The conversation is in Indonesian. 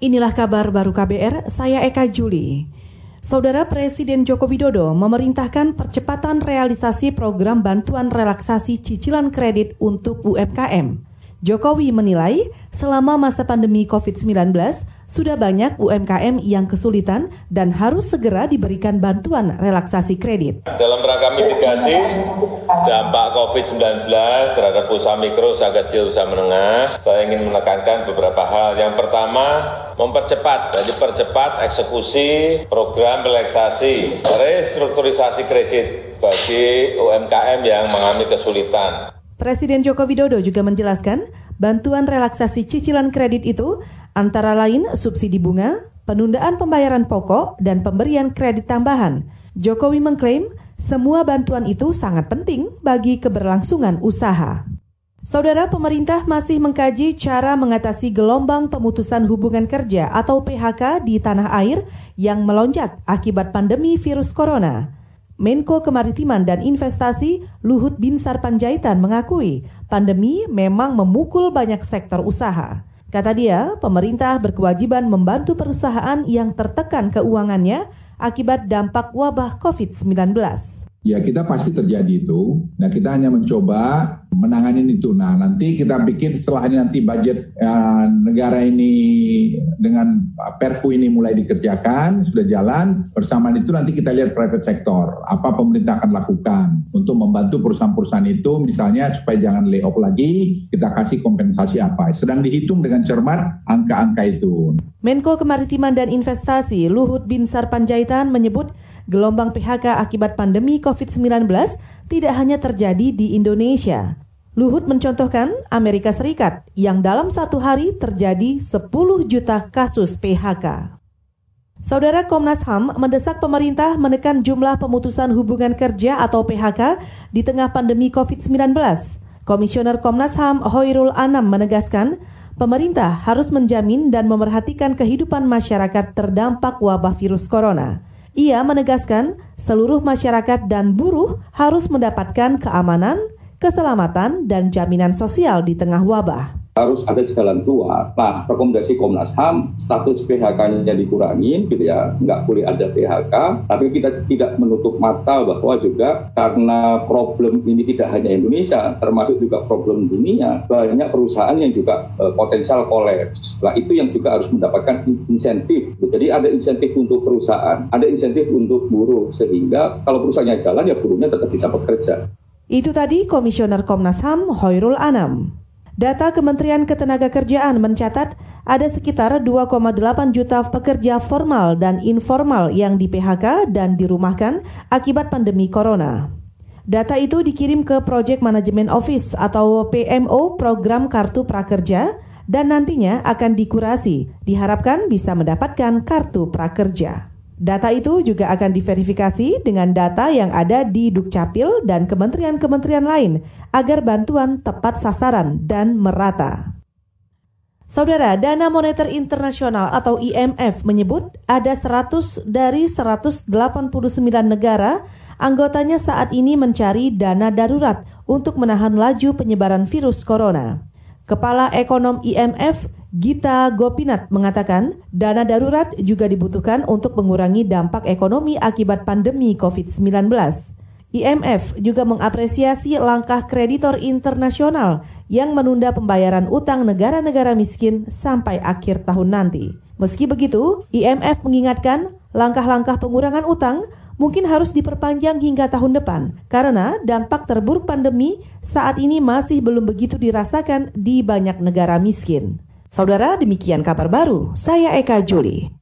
Inilah kabar baru KBR, saya Eka Juli. Saudara Presiden Joko Widodo memerintahkan percepatan realisasi program bantuan relaksasi cicilan kredit untuk UMKM. Jokowi menilai selama masa pandemi COVID-19 sudah banyak UMKM yang kesulitan dan harus segera diberikan bantuan relaksasi kredit. Dalam rangka mitigasi dampak COVID-19 terhadap usaha mikro, usaha kecil, usaha menengah, saya ingin menekankan beberapa hal. Yang pertama, mempercepat, jadi percepat eksekusi program relaksasi, restrukturisasi kredit bagi UMKM yang mengalami kesulitan. Presiden Joko Widodo juga menjelaskan bantuan relaksasi cicilan kredit itu antara lain subsidi bunga, penundaan pembayaran pokok, dan pemberian kredit tambahan. Jokowi mengklaim semua bantuan itu sangat penting bagi keberlangsungan usaha. Saudara pemerintah masih mengkaji cara mengatasi gelombang pemutusan hubungan kerja atau PHK di tanah air yang melonjak akibat pandemi virus corona. Menko Kemaritiman dan Investasi Luhut Binsar Panjaitan mengakui pandemi memang memukul banyak sektor usaha. Kata dia, pemerintah berkewajiban membantu perusahaan yang tertekan keuangannya akibat dampak wabah COVID-19. Ya kita pasti terjadi itu. Nah kita hanya mencoba menangani itu. Nah nanti kita bikin setelah ini nanti budget uh, negara ini dengan Perpu ini mulai dikerjakan sudah jalan. Bersamaan itu nanti kita lihat private sector apa pemerintah akan lakukan untuk membantu perusahaan-perusahaan itu misalnya supaya jangan layoff lagi kita kasih kompensasi apa. Sedang dihitung dengan cermat angka-angka itu. Menko Kemaritiman dan Investasi Luhut Binsar Panjaitan menyebut gelombang PHK akibat pandemi COVID-19 tidak hanya terjadi di Indonesia. Luhut mencontohkan Amerika Serikat yang dalam satu hari terjadi 10 juta kasus PHK. Saudara Komnas HAM mendesak pemerintah menekan jumlah pemutusan hubungan kerja atau PHK di tengah pandemi COVID-19. Komisioner Komnas HAM Hoirul Anam menegaskan, pemerintah harus menjamin dan memerhatikan kehidupan masyarakat terdampak wabah virus corona. Ia menegaskan seluruh masyarakat dan buruh harus mendapatkan keamanan, keselamatan, dan jaminan sosial di tengah wabah harus ada jalan keluar. Nah, rekomendasi Komnas HAM, status PHK-nya dikurangin, gitu ya, nggak boleh ada PHK, tapi kita tidak menutup mata bahwa juga karena problem ini tidak hanya Indonesia, termasuk juga problem dunia, banyak perusahaan yang juga uh, potensial kolaps. Nah, itu yang juga harus mendapatkan insentif. Jadi ada insentif untuk perusahaan, ada insentif untuk buruh, sehingga kalau perusahaannya jalan, ya buruhnya tetap bisa bekerja. Itu tadi Komisioner Komnas HAM Hoirul Anam. Data Kementerian Ketenagakerjaan mencatat ada sekitar 2,8 juta pekerja formal dan informal yang di PHK dan dirumahkan akibat pandemi corona. Data itu dikirim ke Project Management Office atau PMO Program Kartu Prakerja dan nantinya akan dikurasi. Diharapkan bisa mendapatkan kartu prakerja. Data itu juga akan diverifikasi dengan data yang ada di Dukcapil dan kementerian-kementerian lain agar bantuan tepat sasaran dan merata. Saudara, Dana Moneter Internasional atau IMF menyebut ada 100 dari 189 negara anggotanya saat ini mencari dana darurat untuk menahan laju penyebaran virus corona. Kepala Ekonom IMF Gita Gopinath mengatakan dana darurat juga dibutuhkan untuk mengurangi dampak ekonomi akibat pandemi COVID-19. IMF juga mengapresiasi langkah kreditor internasional yang menunda pembayaran utang negara-negara miskin sampai akhir tahun nanti. Meski begitu, IMF mengingatkan langkah-langkah pengurangan utang mungkin harus diperpanjang hingga tahun depan karena dampak terburuk pandemi saat ini masih belum begitu dirasakan di banyak negara miskin. Saudara, demikian kabar baru. Saya Eka Juli.